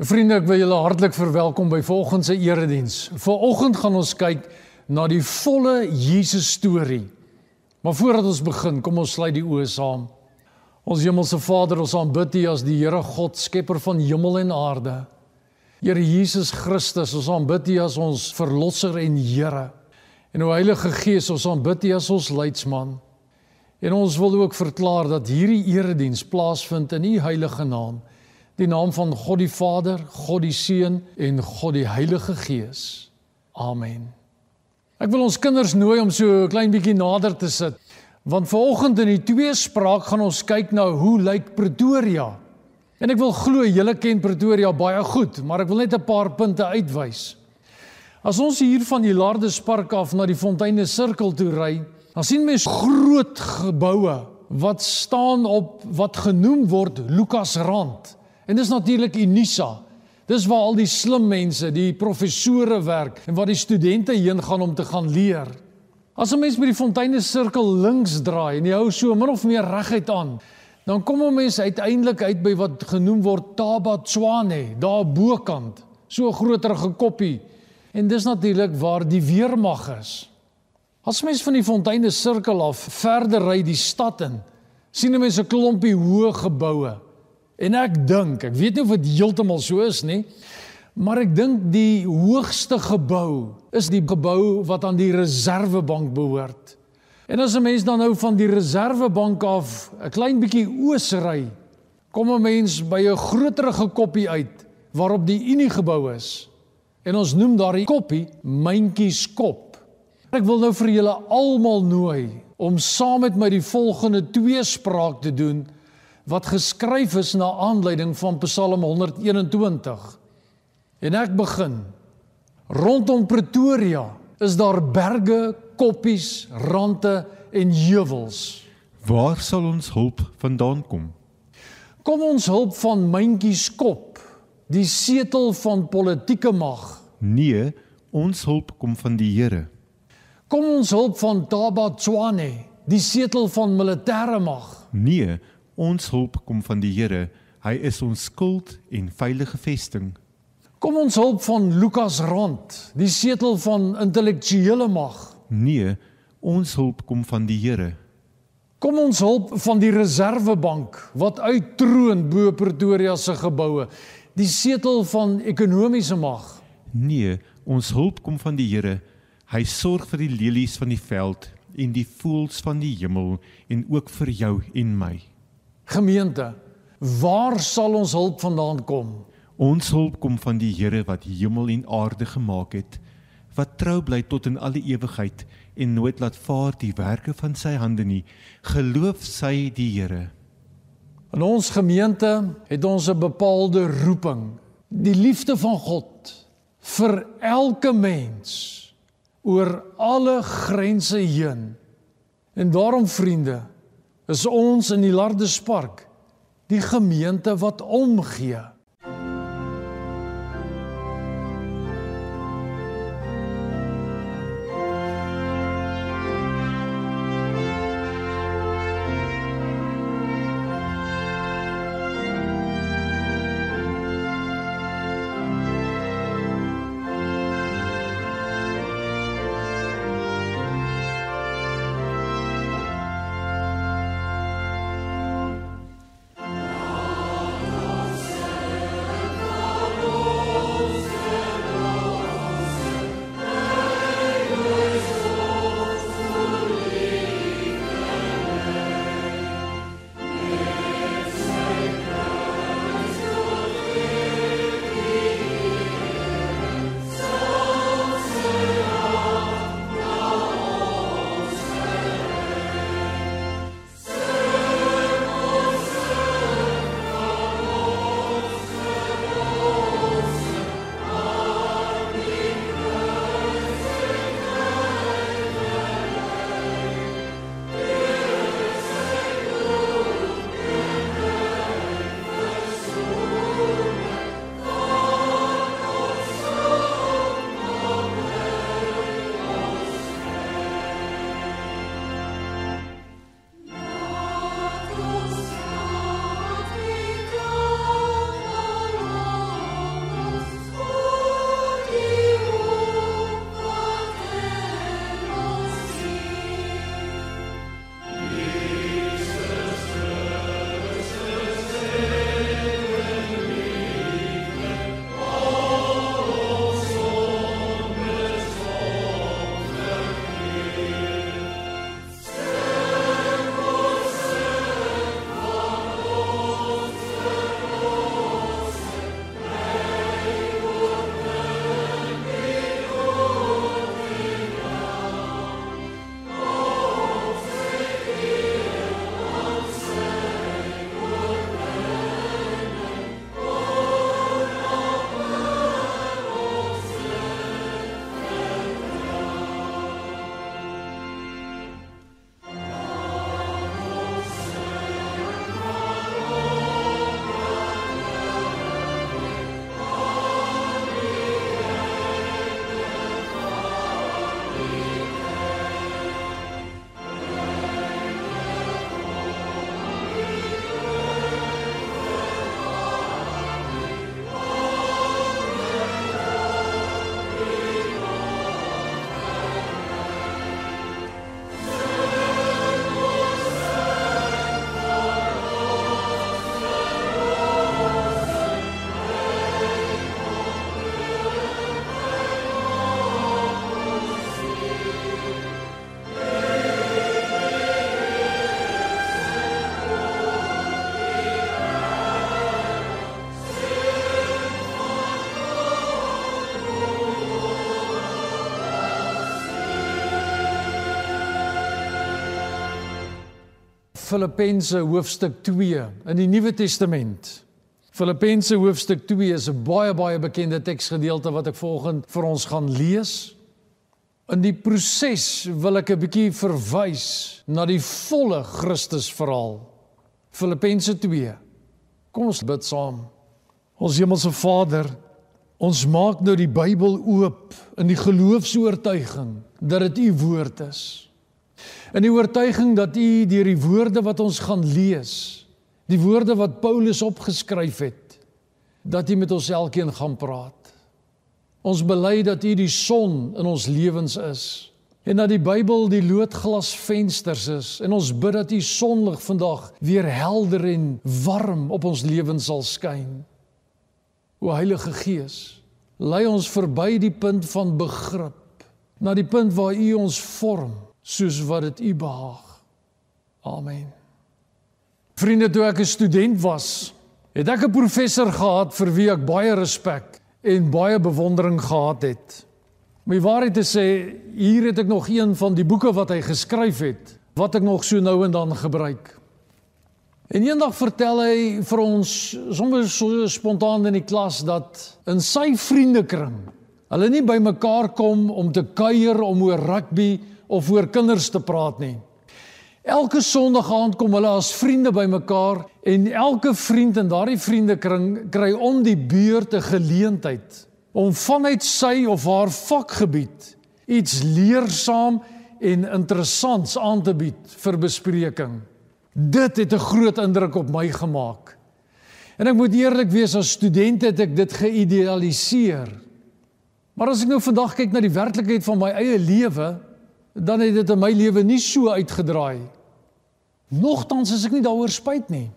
Vriende, ek wil julle hartlik verwelkom by volgende se erediens. Vanoggend gaan ons kyk na die volle Jesus storie. Maar voordat ons begin, kom ons sluit die oë saam. Ons hemelse Vader, ons aanbid U as die Here God, skepper van hemel en aarde. Here Jesus Christus, ons aanbid U as ons verlosser en Here. En o Heilige Gees, ons aanbid U as ons leidsman. En ons wil ook verklaar dat hierdie erediens plaasvind in U heilige naam die naam van God die Vader, God die Seun en God die Heilige Gees. Amen. Ek wil ons kinders nooi om so 'n klein bietjie nader te sit. Want vanoggend in die tweespraak gaan ons kyk na hoe lyk Pretoria. En ek wil glo julle ken Pretoria baie goed, maar ek wil net 'n paar punte uitwys. As ons hier van die Lardespark af na die Fonteine Sirkel toe ry, dan sien mens groot geboue wat staan op wat genoem word Lukasrand. En dis natuurlik Unisa. Dis waar al die slim mense, die professore werk en waar die studente heen gaan om te gaan leer. As 'n mens by die fonteine sirkel links draai en jy hou so min of meer reguit aan, dan kom 'n mens uiteindelik uit by wat genoem word Taba Tswane, daar bokant, so 'n groter gekoppie. En dis natuurlik waar die weermag is. As mens van die fonteine sirkel af verder ry die stad in, sien 'n mens 'n klompie hoë geboue En ek dink, ek weet nie of dit heeltemal so is nie, maar ek dink die hoogste gebou is die gebou wat aan die Reservebank behoort. En as 'n mens dan nou van die Reservebank af 'n klein bietjie oos ry, kom 'n mens by 'n groterige koppie uit waarop die Unie gebou is. En ons noem daardie koppie Myntjies Kop. Ek wil nou vir julle almal nooi om saam met my die volgende twee spraak te doen wat geskryf is na aanleiding van Psalm 121. En ek begin. Rondom Pretoria is daar berge, koppies, rande en heuwels. Waar sal ons hulp vandaan kom? Kom ons hulp van myntjies kop, die setel van politieke mag. Nee, ons hulp kom van die Here. Kom ons hulp van Taba Tswane, die setel van militêre mag. Nee, Ons hulp kom van die Here. Hy is ons skild en veilige vesting. Kom ons hulp van Lukas Rand, die setel van intellektuele mag. Nee, ons hulp kom van die Here. Kom ons hulp van die Reservebank wat uittroon bo Pretoria se geboue, die setel van ekonomiese mag. Nee, ons hulp kom van die Here. Hy sorg vir die lelies van die veld en die voëls van die hemel en ook vir jou en my. Gemeente, waar sal ons hulp vandaan kom? Ons hulp kom van die Here wat hemel en aarde gemaak het, wat trou bly tot in alle ewigheid en nooit laat vaar die werke van sy hande nie. Geloof sy die Here. In ons gemeente het ons 'n bepaalde roeping, die liefde van God vir elke mens oor alle grense heen. En daarom vriende, is ons in die Lardespark die gemeente wat omgee. Filippense hoofstuk 2 in die Nuwe Testament. Filippense hoofstuk 2 is 'n baie baie bekende teksgedeelte wat ek volgende vir ons gaan lees. In die proses wil ek 'n bietjie verwys na die volle Christus verhaal. Filippense 2. Kom ons bid saam. Ons hemelse Vader, ons maak nou die Bybel oop in die geloofsoortuiging dat dit u woord is. In die oortuiging dat u deur die woorde wat ons gaan lees die woorde wat Paulus opgeskryf het dat hy met ons elkeen gaan praat. Ons bely dat U die son in ons lewens is en dat die Bybel die loodglas vensters is en ons bid dat U sonlig vandag weer helder en warm op ons lewens sal skyn. O Heilige Gees, lei ons verby die punt van begrip na die punt waar U ons vorm soos wat dit U behaag. Amen. Vriende, toe ek 'n student was, het ek 'n professor gehad vir wie ek baie respek en baie bewondering gehad het. My waarheid te sê, hier het ek nog een van die boeke wat hy geskryf het, wat ek nog so nou en dan gebruik. En eendag vertel hy vir ons sommer so spontaan in die klas dat in sy vriendekring hulle nie bymekaar kom om te kuier om oor rugby of oor kinders te praat nie. Elke Sondag aand kom hulle as vriende bymekaar en elke vriend in daardie vriendekring kry om die beurt 'n geleentheid om vanuit sy of haar vakgebied iets leersaam en interessants aan te bied vir bespreking. Dit het 'n groot indruk op my gemaak. En ek moet eerlik wees as student het ek dit geïdealiseer. Maar as ek nou vandag kyk na die werklikheid van my eie lewe, dan het dit in my lewe nie so uitgedraai. Nogtans is ek nie daaroor spyt nie.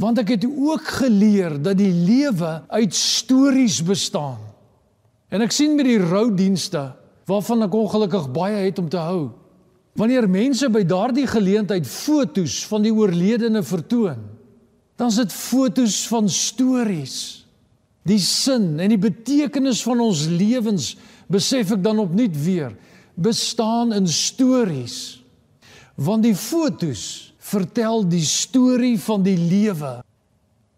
Want ek het ook geleer dat die lewe uit stories bestaan. En ek sien met die roudienste waarvan ek ongelukkig baie het om te hou. Wanneer mense by daardie geleentheid fotos van die oorledene vertoon, dan is dit fotos van stories. Die sin en die betekenis van ons lewens besef ek dan opnuut weer bestaan in stories. Want die fotos vertel die storie van die lewe.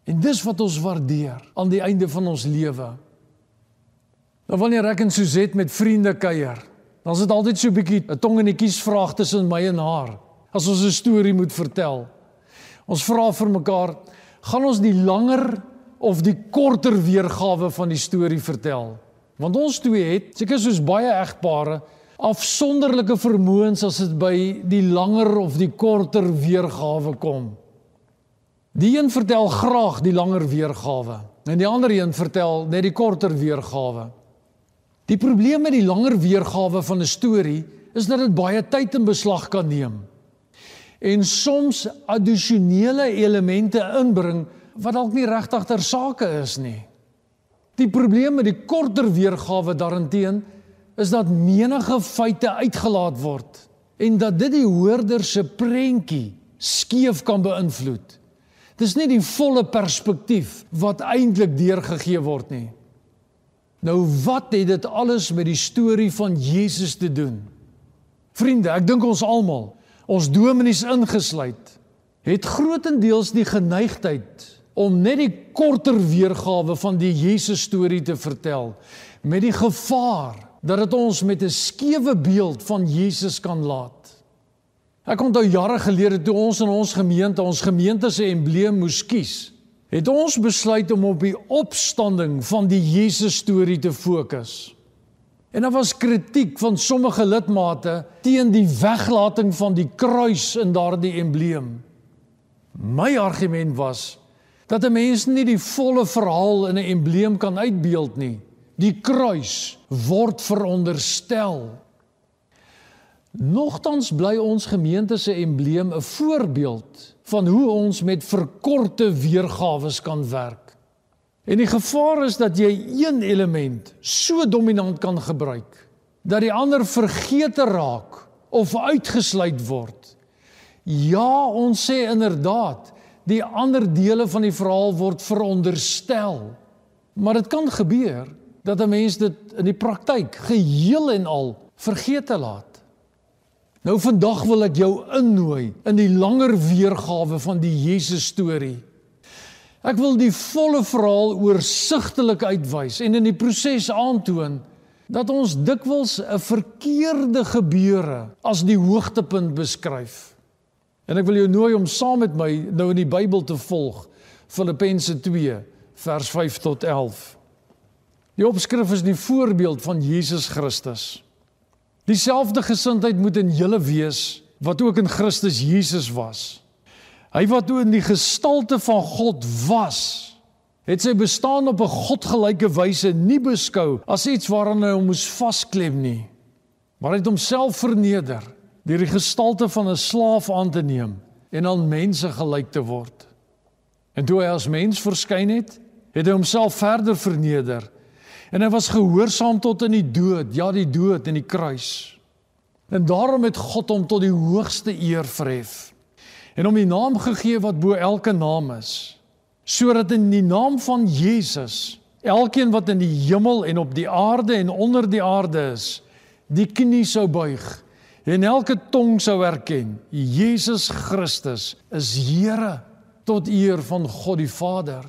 En dis wat ons waardeer aan die einde van ons lewe. Nou wanneer ek en Suzette met vriende kuier, dan is dit altyd so 'n bietjie 'n tong in die kies vraag tussen my en haar as ons 'n storie moet vertel. Ons vra vir mekaar, gaan ons die langer of die korter weergawe van die storie vertel? Want ons twee het, seker soos baie egpare, afsonderlike vermoëns as dit by die langer of die korter weergawe kom. Die een vertel graag die langer weergawe en die ander een vertel net die korter weergawe. Die probleem met die langer weergawe van 'n storie is dat dit baie tyd in beslag kan neem en soms addisionele elemente inbring wat dalk nie regtig ter sake is nie. Die probleem met die korter weergawe daarenteen is dat menige feite uitgelaat word en dat dit die hoorder se prentjie skeef kan beïnvloed. Dis nie die volle perspektief wat eintlik deurgegee word nie. Nou wat het dit alles met die storie van Jesus te doen? Vriende, ek dink ons almal, ons dominees ingesluit, het grootendeels die geneigtheid om net die korter weergawe van die Jesus storie te vertel met die gevaar dat dit ons met 'n skewe beeld van Jesus kan laat. Ek onthou jare gelede toe ons in ons gemeente ons gemeente se embleem moes kies, het ons besluit om op die opstanding van die Jesus storie te fokus. En daar was kritiek van sommige lidmate teen die weglating van die kruis in daardie embleem. My argument was dat 'n mens nie die volle verhaal in 'n embleem kan uitbeeld nie. Die kruis word veronderstel. Nogtans bly ons gemeente se embleem 'n voorbeeld van hoe ons met verkorte weergawe kan werk. En die gevaar is dat jy een element so dominant kan gebruik dat die ander vergeete raak of uitgesluit word. Ja, ons sê inderdaad, die ander dele van die verhaal word veronderstel. Maar dit kan gebeur dat 'n mens dit in die praktyk geheel en al vergeet te laat. Nou vandag wil ek jou innooi in die langer weergawe van die Jesus storie. Ek wil die volle verhaal oorsigtelik uitwys en in die proses aantoon dat ons dikwels 'n verkeerde gebeure as die hoogtepunt beskryf. En ek wil jou nooi om saam met my nou in die Bybel te volg. Filippense 2 vers 5 tot 11. Die opskrif is die voorbeeld van Jesus Christus. Dieselfde gesindheid moet in julle wees wat ook in Christus Jesus was. Hy wat toe in die gestalte van God was, het sy bestaan op 'n godgelyke wyse nie beskou as iets waaraan hy moes vasklem nie, maar hy het homself verneder deur die gestalte van 'n slaaf aan te neem en aan mense gelyk te word. En toe hy as mens verskyn het, het hy homself verder verneder en hy was gehoorsaam tot in die dood, ja die dood en die kruis. En daarom het God hom tot die hoogste eer verhef en hom die naam gegee wat bo elke naam is sodat in die naam van Jesus elkeen wat in die hemel en op die aarde en onder die aarde is die knie sou buig en elke tong sou erken Jesus Christus is Here tot eer van God die Vader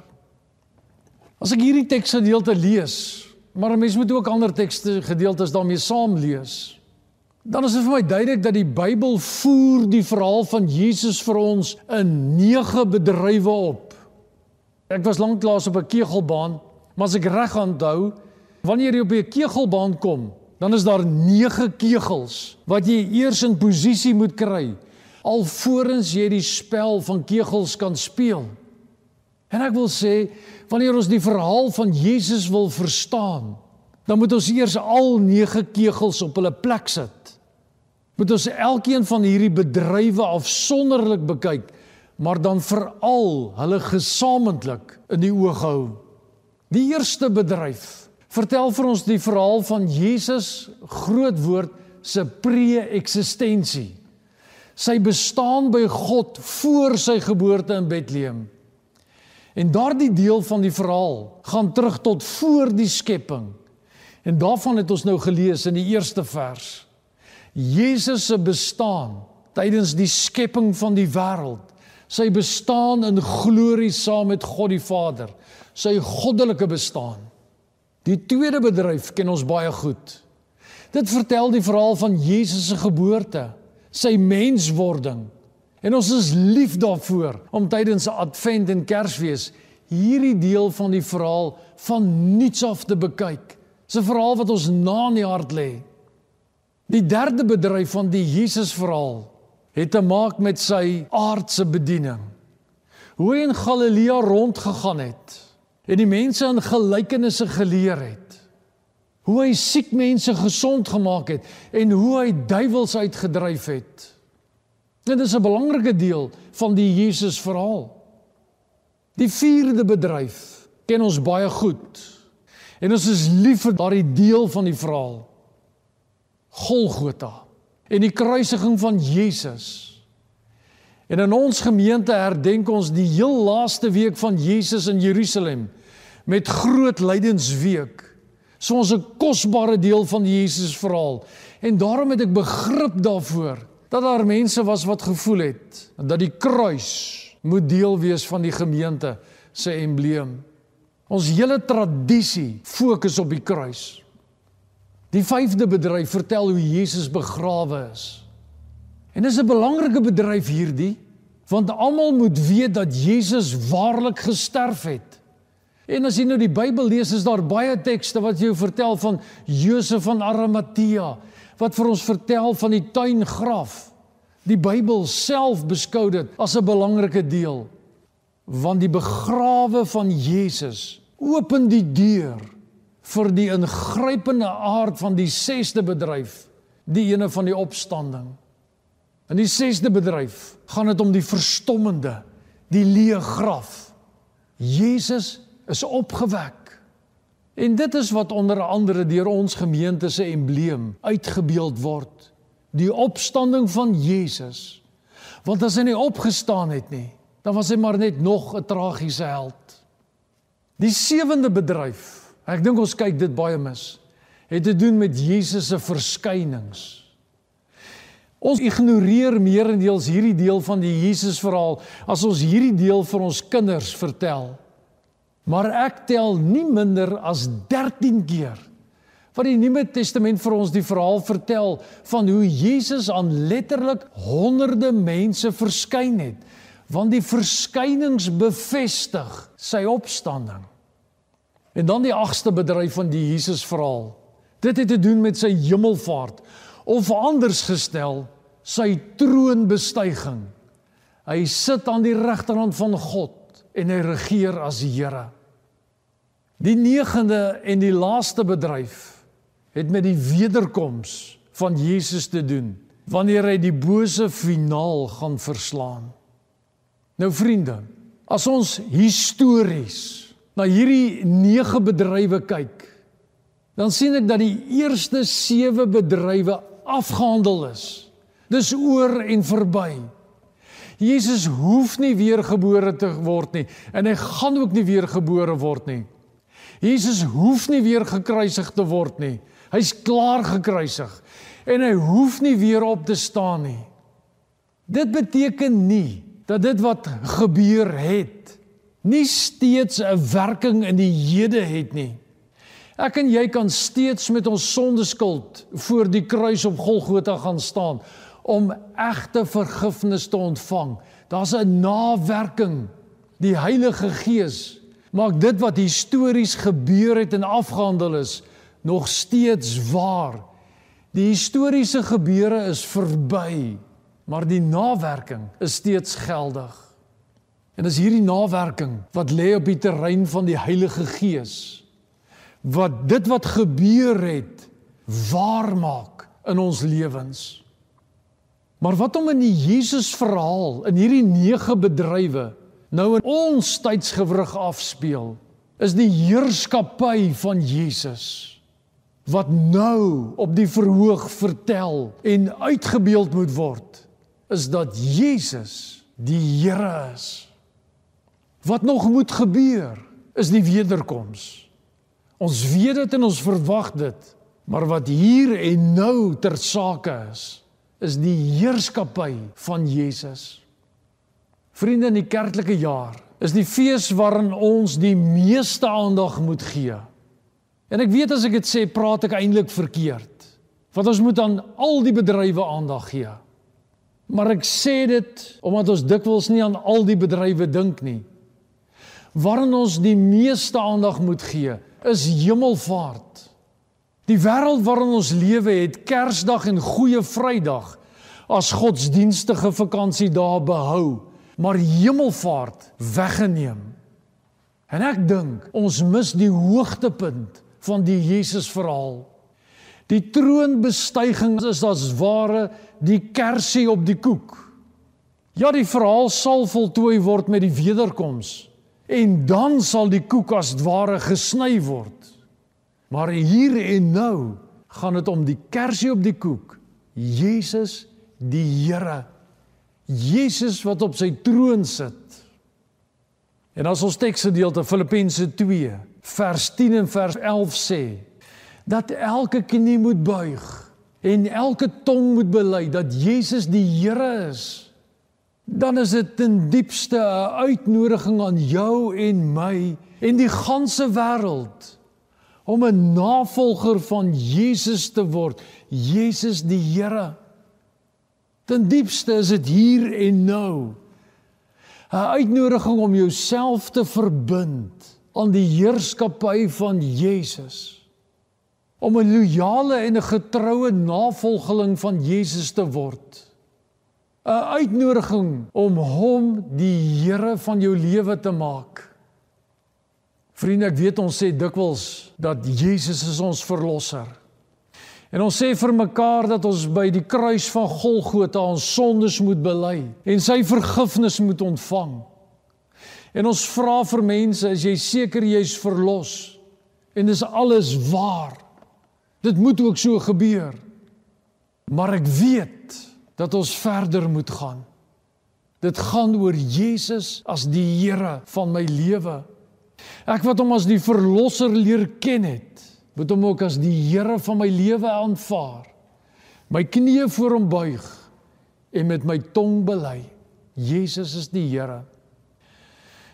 As ek hierdie teksgedeelte lees maar 'n mens moet ook ander tekste gedeeltes daarmee saam lees dan is dit vir my duidelik dat die Bybel voer die verhaal van Jesus vir ons in nege bedrywe op. Ek was lanklaas op 'n kegelbaan, maar as ek reg onthou, wanneer jy op 'n kegelbaan kom, dan is daar 9 kegels wat jy eers in posisie moet kry alvorens jy die spel van kegels kan speel. En ek wil sê, wanneer ons die verhaal van Jesus wil verstaan, dan moet ons eers al 9 kegels op hulle plek sit moet ons elkeen van hierdie bedrywe afsonderlik bekyk, maar dan veral hulle gesamentlik in die oog hou. Die eerste bedryf vertel vir ons die verhaal van Jesus groot woord se pre-eksistensie. Sy bestaan by God voor sy geboorte in Bethlehem. En daardie deel van die verhaal gaan terug tot voor die skepping. En daarvan het ons nou gelees in die eerste vers. Jesus se bestaan tydens die skepping van die wêreld, sy bestaan in glorie saam met God die Vader, sy goddelike bestaan. Die tweede bedryf ken ons baie goed. Dit vertel die verhaal van Jesus se geboorte, sy menswording. En ons is lief daarvoor om tydens Advent en Kersfees hierdie deel van die verhaal van niets af te bekyk. 'n Verhaal wat ons na in die hart lê. Die derde bedryf van die Jesus verhaal het te maak met sy aardse bediening. Hoe hy in Galilea rondgegaan het en die mense in gelykenisse geleer het. Hoe hy siek mense gesond gemaak het en hoe hy duiwels uitgedryf het. Dit is 'n belangrike deel van die Jesus verhaal. Die vierde bedryf ken ons baie goed. En ons is lief vir daardie deel van die verhaal. Golgotha en die kruisiging van Jesus. En in ons gemeente herdenk ons die heel laaste week van Jesus in Jerusalem met groot lydensweek. So ons 'n kosbare deel van die Jesus verhaal. En daarom het ek begrip daarvoor dat daar mense was wat gevoel het dat die kruis moet deel wees van die gemeente se embleem. Ons hele tradisie fokus op die kruis. Die vyfde bedryf vertel hoe Jesus begrawe is. En dis 'n belangrike bedryf hierdie, want almal moet weet dat Jesus waarlik gesterf het. En as jy nou die Bybel lees, is daar baie tekste wat jou vertel van Josef van Arimatea wat vir ons vertel van die tuingraf. Die Bybel self beskou dit as 'n belangrike deel want die begrawe van Jesus open die deur vir die ingrypende aard van die sesde bedryf, die ene van die opstanding. In die sesde bedryf gaan dit om die verstommende, die leë graf. Jesus is opgewek. En dit is wat onder andere deur ons gemeente se embleem uitgebeeld word, die opstanding van Jesus. Want as hy nie opgestaan het nie, dan was hy maar net nog 'n tragiese held. Die sewende bedryf Ek dink ons kyk dit baie mis. Het te doen met Jesus se verskynings. Ons ignoreer meerendeels hierdie deel van die Jesus verhaal as ons hierdie deel vir ons kinders vertel. Maar ek tel nie minder as 13 keer wat die Nuwe Testament vir ons die verhaal vertel van hoe Jesus aan letterlik honderde mense verskyn het, want die verskynings bevestig sy opstanding. En dan die agste bedryf van die Jesus verhaal. Dit het te doen met sy hemelvaart of anders gestel sy troonbestuiging. Hy sit aan die regterhand van God en hy regeer as die Here. Die negende en die laaste bedryf het met die wederkoms van Jesus te doen wanneer hy die bose finaal gaan verslaan. Nou vriende, as ons histories na hierdie nege bedrywe kyk, dan sien ek dat die eerste 7 bedrywe afgehandel is. Dis oor en verby. Jesus hoef nie weer gebore te word nie en hy gaan ook nie weer gebore word nie. Jesus hoef nie weer gekruisig te word nie. Hy's klaar gekruisig en hy hoef nie weer op te staan nie. Dit beteken nie dat dit wat gebeur het nie steeds 'n werking in die hede het nie. Ek en jy kan steeds met ons sondeskuld voor die kruis op Golgotha gaan staan om egte vergifnis te ontvang. Daar's 'n nawerking. Die Heilige Gees maak dit wat histories gebeur het en afgehandel is nog steeds waar. Die historiese gebeure is verby, maar die nawerking is steeds geldig. En dis hierdie nawerking wat lê op die terrein van die Heilige Gees wat dit wat gebeur het waar maak in ons lewens. Maar wat om in die Jesus verhaal in hierdie nege bedrywe nou in ons tydsgewrig afspeel is die heerskappy van Jesus wat nou op die verhoog vertel en uitgebeeld moet word is dat Jesus die Here is. Wat nog moet gebeur is die wederkoms. Ons weet dit en ons verwag dit. Maar wat hier en nou ter sake is, is die heerskappy van Jesus. Vriende in die kerklike jaar is die fees waarin ons die meeste aandag moet gee. En ek weet as ek dit sê, praat ek eintlik verkeerd. Want ons moet aan al die bedrywe aandag gee. Maar ek sê dit omdat ons dikwels nie aan al die bedrywe dink nie. Waarin ons die meeste aandag moet gee, is hemelvaart. Die wêreld waarin ons lewe het Kersdag en Goeie Vrydag as godsdienstige vakansie daar behou, maar hemelvaart weggeneem. En ek dink ons mis die hoogtepunt van die Jesus verhaal. Die troonbestuiging is as ware die kersie op die koek. Ja, die verhaal sal voltooi word met die wederkoms en dan sal die koek as ware gesny word. Maar hier en nou gaan dit om die kersie op die koek. Jesus die Here. Jesus wat op sy troon sit. En as ons teksgedeelte Filippense 2 vers 10 en vers 11 sê dat elke knie moet buig en elke tong moet bely dat Jesus die Here is dan is dit ten diepste 'n uitnodiging aan jou en my en die ganse wêreld om 'n navolger van Jesus te word, Jesus die Here. Ten diepste is dit hier en nou 'n uitnodiging om jouself te verbind aan die heerskappy van Jesus. Om 'n loyale en 'n getroue navolgeling van Jesus te word. 'n uitnodiging om hom die Here van jou lewe te maak. Vriende, ek weet ons sê dikwels dat Jesus is ons verlosser. En ons sê vir mekaar dat ons by die kruis van Golgotha ons sondes moet bely en sy vergifnis moet ontvang. En ons vra vir mense, is jy seker jy's verlos? En dis alles waar. Dit moet ook so gebeur. Maar ek weet dat ons verder moet gaan. Dit gaan oor Jesus as die Here van my lewe. Ek wat hom as die verlosser leer ken het, moet hom ook as die Here van my lewe aanvaar. My knieë voor hom buig en met my tong bely Jesus is die Here.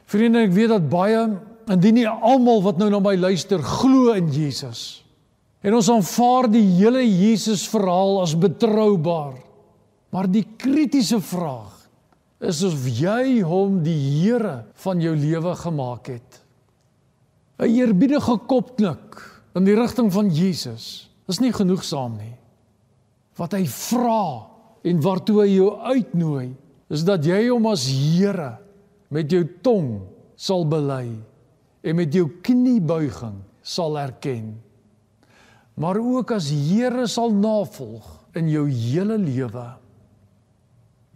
Vriende, ek weet dat baie indien nie almal wat nou na my luister glo in Jesus. En ons aanvaar die hele Jesus verhaal as betroubaar. Maar die kritiese vraag is of jy hom die Here van jou lewe gemaak het. 'n Eerbiedige kopknik in die rigting van Jesus is nie genoegsaam nie. Wat hy vra en waartoe hy jou uitnooi, is dat jy hom as Here met jou tong sal bely en met jou kniebuiging sal erken. Maar ook as Here sal navolg in jou hele lewe.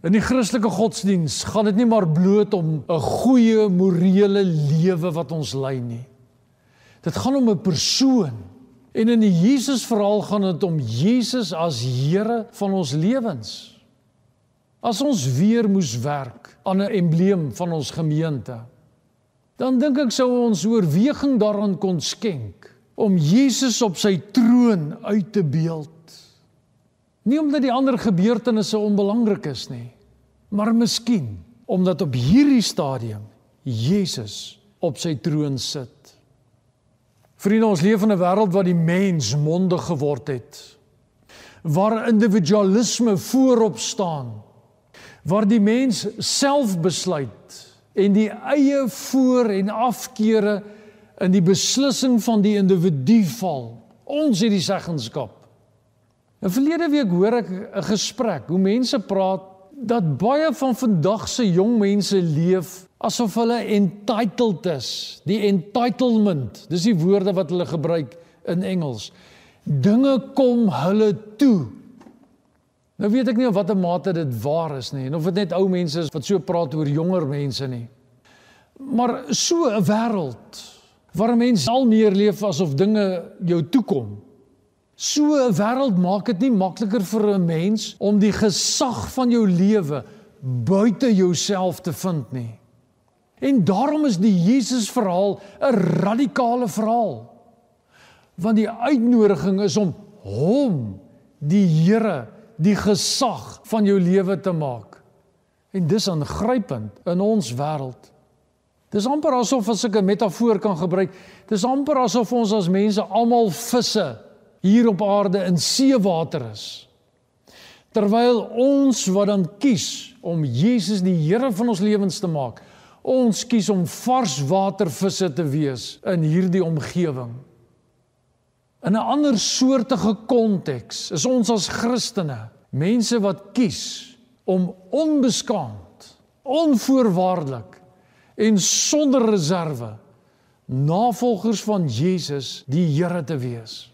In die Christelike godsdiens gaan dit nie maar bloot om 'n goeie morele lewe wat ons lei nie. Dit gaan om 'n persoon. En in die Jesus verhaal gaan dit om Jesus as Here van ons lewens. As ons weer moes werk aan 'n embleem van ons gemeente, dan dink ek sou ons oorweging daaraan kon skenk om Jesus op sy troon uit te beeld. Nie omdat die ander gebeurtenisse onbelangrik is nie, maar miskien omdat op hierdie stadium Jesus op sy troon sit. Vriende, ons leef in 'n wêreld waar die mens mondig geword het. Waar individualisme voorop staan. Waar die mens self besluit en die eie voor en afkeure in die beslissing van die individu val. Ons het die seggenskap. 'n Verlede week hoor ek 'n gesprek hoe mense praat dat baie van vandag se jong mense leef asof hulle entitled is. Die entitlement, dis die woorde wat hulle gebruik in Engels. Dinge kom hulle toe. Nou weet ek nie of watter mate dit waar is nie en of dit net ou mense is wat so praat oor jonger mense nie. Maar so 'n wêreld waar 'n mens al meer leef asof dinge jou toekom. So 'n wêreld maak dit nie makliker vir 'n mens om die gesag van jou lewe buite jouself te vind nie. En daarom is die Jesus verhaal 'n radikale verhaal. Want die uitnodiging is om hom, die Here, die gesag van jou lewe te maak. En dis aangrypend in ons wêreld. Dis amper asof as ek 'n metafoor kan gebruik, dis amper asof ons as mense almal visse hier op aarde in seewater is. Terwyl ons wat dan kies om Jesus die Here van ons lewens te maak, Ons kies om varswatervisse te wees in hierdie omgewing. In 'n ander soortige konteks is ons as Christene mense wat kies om onbeskaamd, onvoorwaardelik en sonder reserve navolgers van Jesus die Here te wees.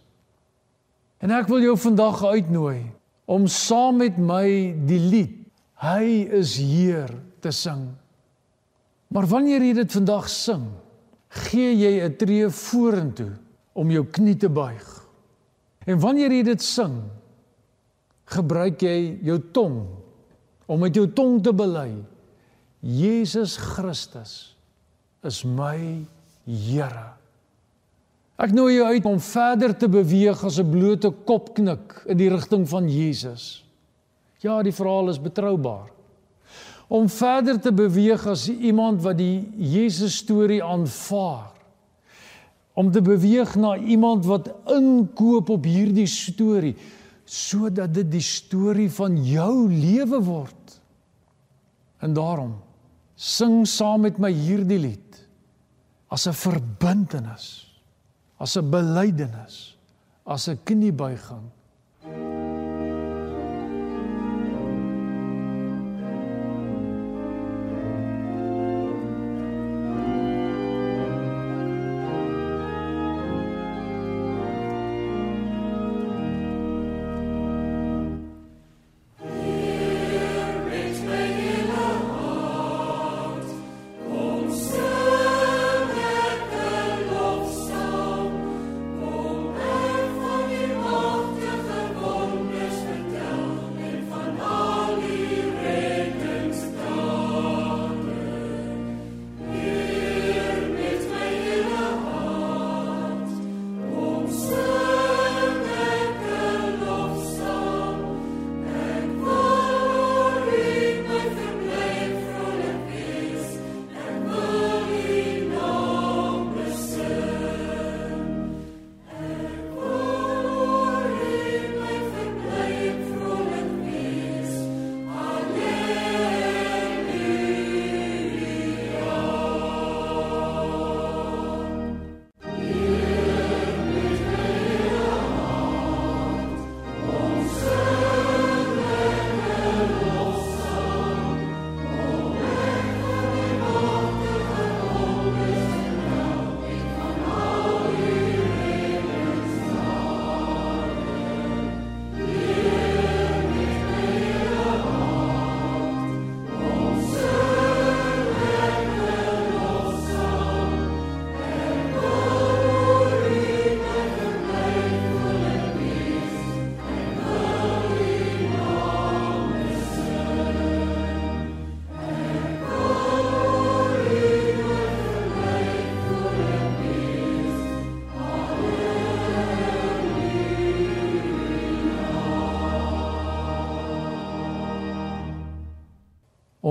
En ek wil jou vandag uitnooi om saam met my die lied Hy is Heer te sing. Maar wanneer jy dit vandag sing, gee jy 'n tree vorentoe om jou knie te buig. En wanneer jy dit sing, gebruik jy jou tong om met jou tong te bely: Jesus Christus is my Here. Ek nooi jou uit om verder te beweeg as 'n blote kopknik in die rigting van Jesus. Ja, die verhaal is betroubaar om verder te beweeg as iemand wat die Jesus storie aanvaar. Om te beweeg na iemand wat inkoop op hierdie storie sodat dit die storie van jou lewe word. En daarom sing saam met my hierdie lied as 'n verbintenis, as 'n belydenis, as 'n kniebuiging.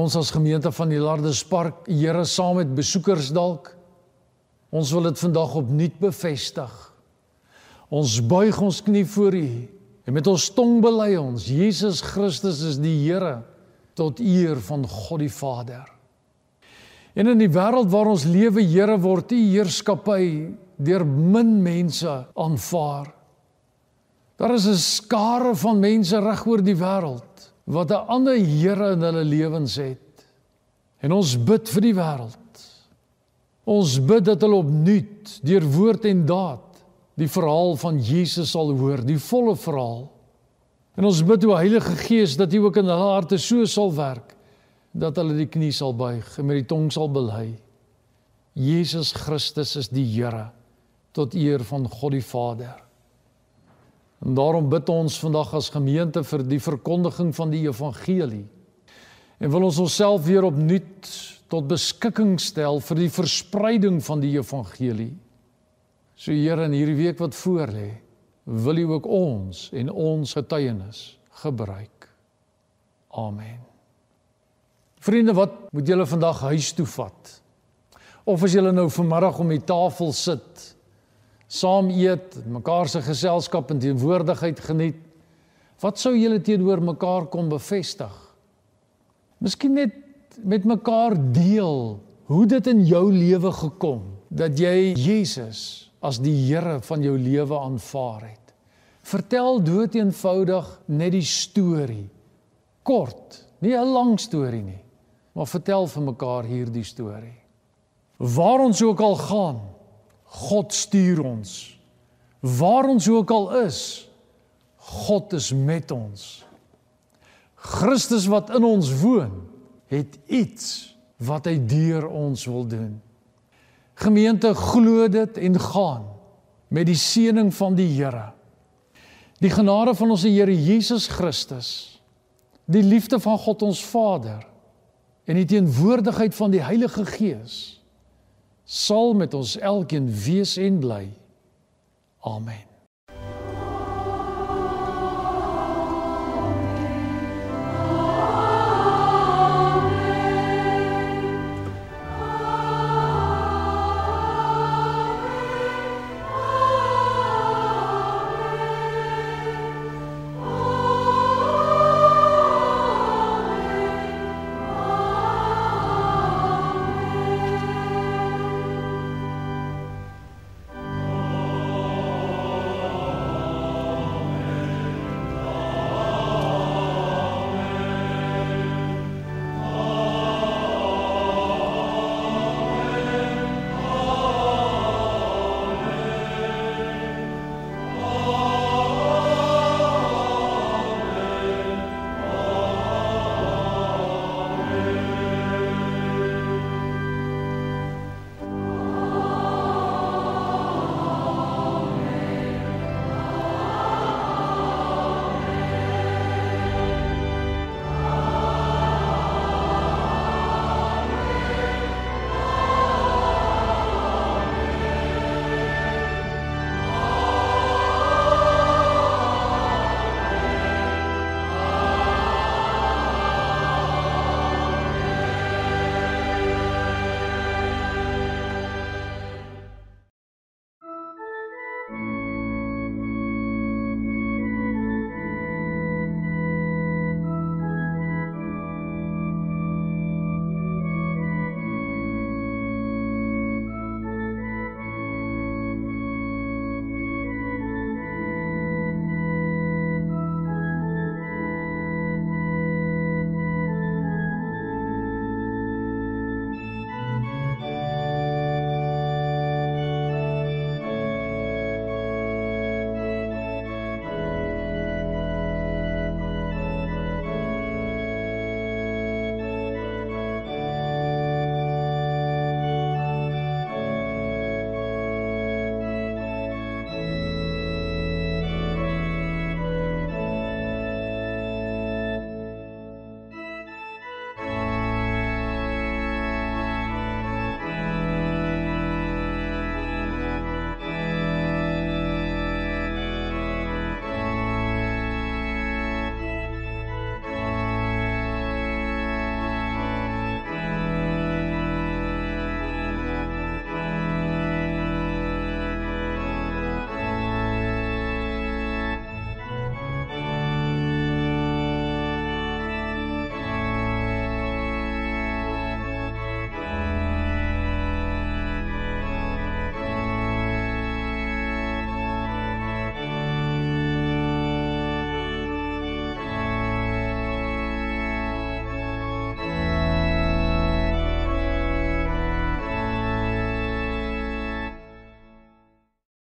Ons as gemeente van die Lardespark, Here saam met besoekers dalk. Ons wil dit vandag opnuut bevestig. Ons buig ons knie voor U en met ons tong bely ons Jesus Christus is die Here tot eer van God die Vader. En in die wêreld waar ons lewe, Here, word U heerskappy deur min mense aanvaar. Daar is 'n skare van mense reg oor die wêreld wat 'n ander Here in hulle lewens het. En ons bid vir die wêreld. Ons bid dat hulle opnuut deur woord en daad die verhaal van Jesus sal hoor, die volle verhaal. En ons bid o Heilige Gees dat U ook in hulle harte so sal werk dat hulle die knie sal buig en met die tong sal bely. Jesus Christus is die Here tot eer van God die Vader. En daarom bid ons vandag as gemeente vir die verkondiging van die evangelie. En wil ons onsself weer opnuut tot beskikking stel vir die verspreiding van die evangelie. So Here in hierdie week wat voorlê, wil U ook ons en ons getuienis gebruik. Amen. Vriende, wat moet julle vandag huis toe vat? Of as julle nou vanmiddag om die tafel sit, saam eet, mekaar se geselskap en teenwoordigheid geniet, wat sou julle teenoor mekaar kom bevestig? Miskien net met mekaar deel hoe dit in jou lewe gekom dat jy Jesus as die Here van jou lewe aanvaar het. Vertel dood eenvoudig net die storie. Kort, nie 'n lang storie nie, maar vertel vir mekaar hierdie storie. Waar ons ook al gaan, God stuur ons. Waar ons ook al is, God is met ons. Christus wat in ons woon, het iets wat hy deur ons wil doen. Gemeente glo dit en gaan met die seëning van die Here. Die genade van ons Here Jesus Christus, die liefde van God ons Vader en die teenwoordigheid van die Heilige Gees sal met ons elkeen wees en bly. Amen.